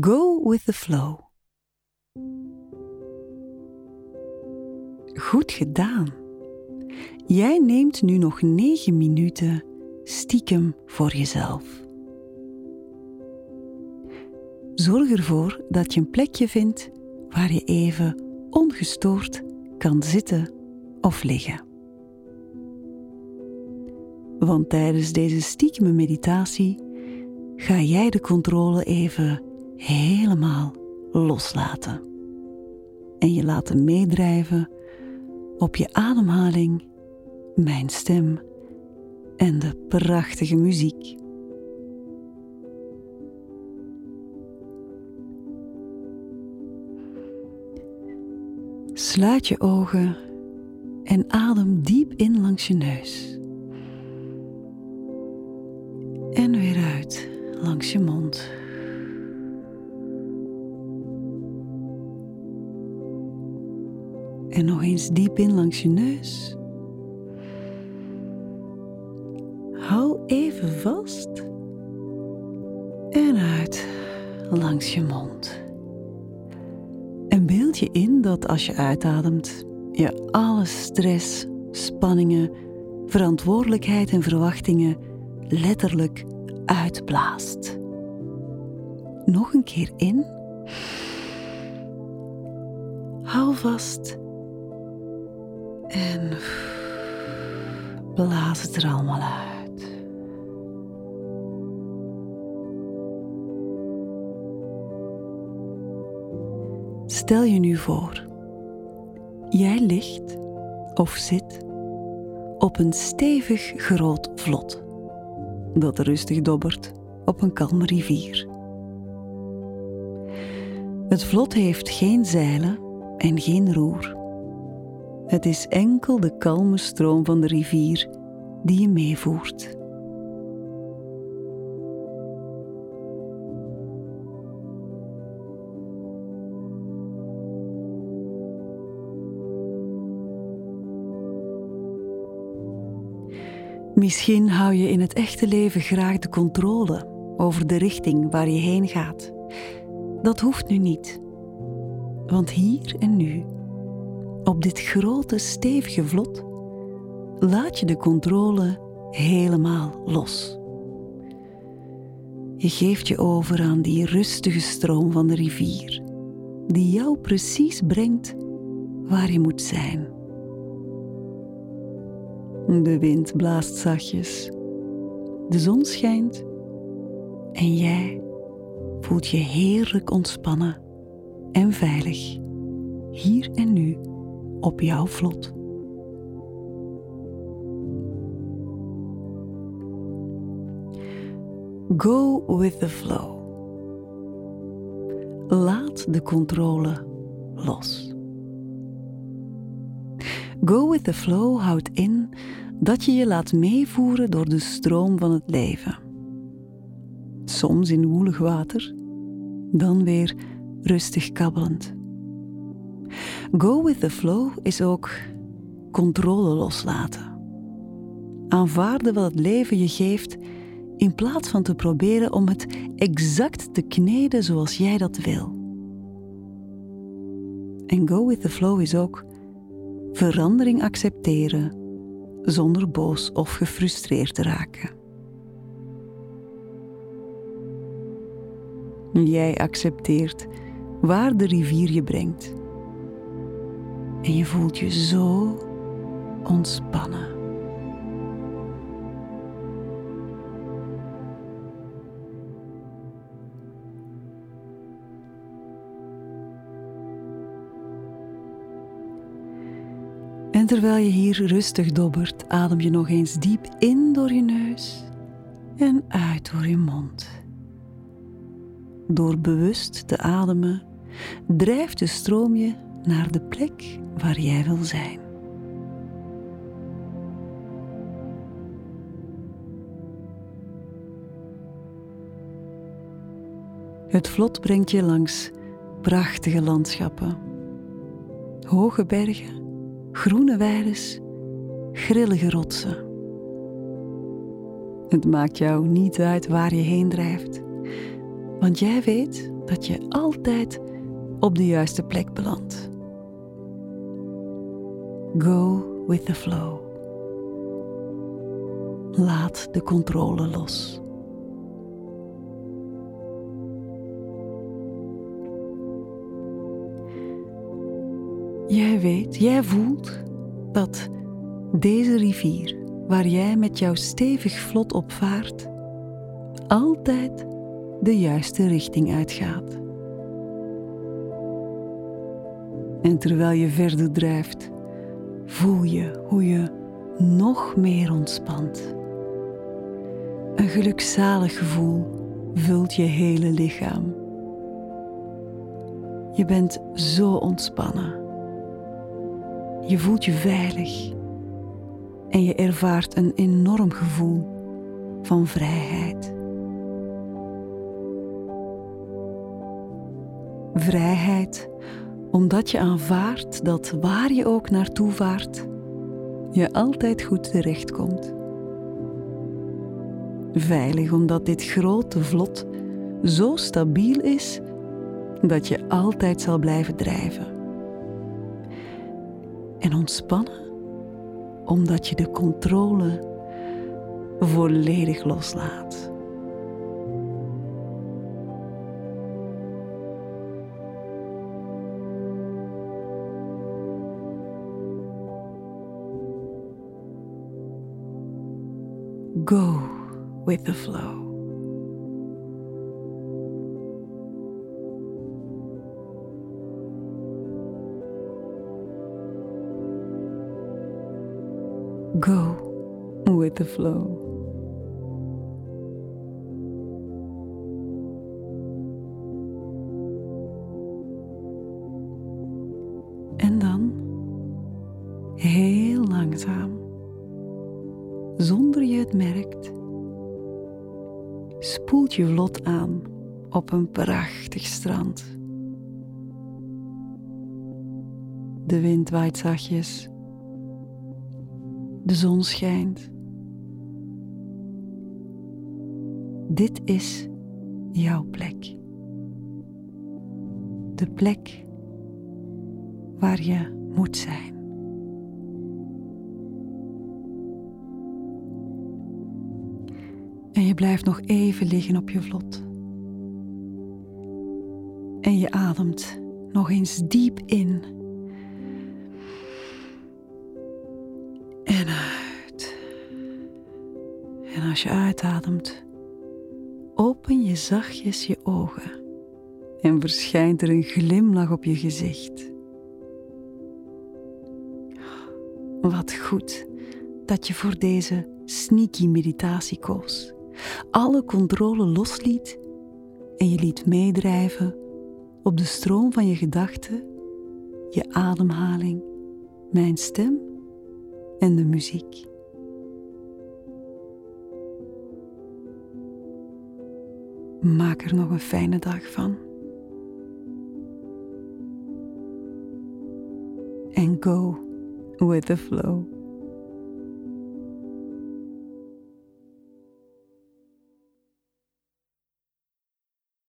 Go with the flow. Goed gedaan. Jij neemt nu nog 9 minuten stiekem voor jezelf. Zorg ervoor dat je een plekje vindt waar je even ongestoord kan zitten of liggen. Want tijdens deze stiekeme meditatie ga jij de controle even helemaal loslaten. En je laten meedrijven op je ademhaling, mijn stem en de prachtige muziek. Sluit je ogen en adem diep in langs je neus. En weer uit langs je mond. En nog eens diep in langs je neus. Hou even vast. En uit langs je mond. En beeld je in dat als je uitademt, je alle stress, spanningen, verantwoordelijkheid en verwachtingen letterlijk uitblaast. Nog een keer in. Hou vast. En blaas het er allemaal uit. Stel je nu voor, jij ligt of zit op een stevig groot vlot dat rustig dobbert op een kalme rivier. Het vlot heeft geen zeilen en geen roer. Het is enkel de kalme stroom van de rivier die je meevoert. Misschien hou je in het echte leven graag de controle over de richting waar je heen gaat. Dat hoeft nu niet. Want hier en nu, op dit grote stevige vlot, laat je de controle helemaal los. Je geeft je over aan die rustige stroom van de rivier, die jou precies brengt waar je moet zijn. De wind blaast zachtjes. De zon schijnt. En jij voelt je heerlijk ontspannen en veilig. Hier en nu op jouw vlot. Go with the flow. Laat de controle los. Go with the flow houdt in dat je je laat meevoeren door de stroom van het leven. Soms in woelig water, dan weer rustig kabbelend. Go with the flow is ook controle loslaten. Aanvaarden wat het leven je geeft in plaats van te proberen om het exact te kneden zoals jij dat wil. En go with the flow is ook verandering accepteren zonder boos of gefrustreerd te raken. Jij accepteert waar de rivier je brengt. En je voelt je zo ontspannen. En terwijl je hier rustig dobbert, adem je nog eens diep in door je neus en uit door je mond. Door bewust te ademen, drijft de stroom je naar de plek waar jij wil zijn. Het vlot brengt je langs prachtige landschappen, hoge bergen groene weides, grillige rotsen. Het maakt jou niet uit waar je heen drijft, want jij weet dat je altijd op de juiste plek belandt. Go with the flow. Laat de controle los. Jij weet, jij voelt dat deze rivier waar jij met jouw stevig vlot op vaart, altijd de juiste richting uitgaat. En terwijl je verder drijft, voel je hoe je nog meer ontspant. Een gelukzalig gevoel vult je hele lichaam. Je bent zo ontspannen. Je voelt je veilig en je ervaart een enorm gevoel van vrijheid. Vrijheid omdat je aanvaardt dat waar je ook naartoe vaart, je altijd goed terechtkomt. Veilig omdat dit grote vlot zo stabiel is dat je altijd zal blijven drijven. En ontspannen omdat je de controle volledig loslaat. Go with the flow. Go with the flow. En dan heel langzaam, zonder je het merkt, spoelt je vlot aan op een prachtig strand. De wind waait zachtjes de zon schijnt. Dit is jouw plek. De plek waar je moet zijn. En je blijft nog even liggen op je vlot. En je ademt nog eens diep in als je uitademt, open je zachtjes je ogen en verschijnt er een glimlach op je gezicht. Wat goed dat je voor deze sneaky meditatie koos. Alle controle losliet en je liet meedrijven op de stroom van je gedachten, je ademhaling, mijn stem en de muziek. Maak er nog een fijne dag van. En go with the flow.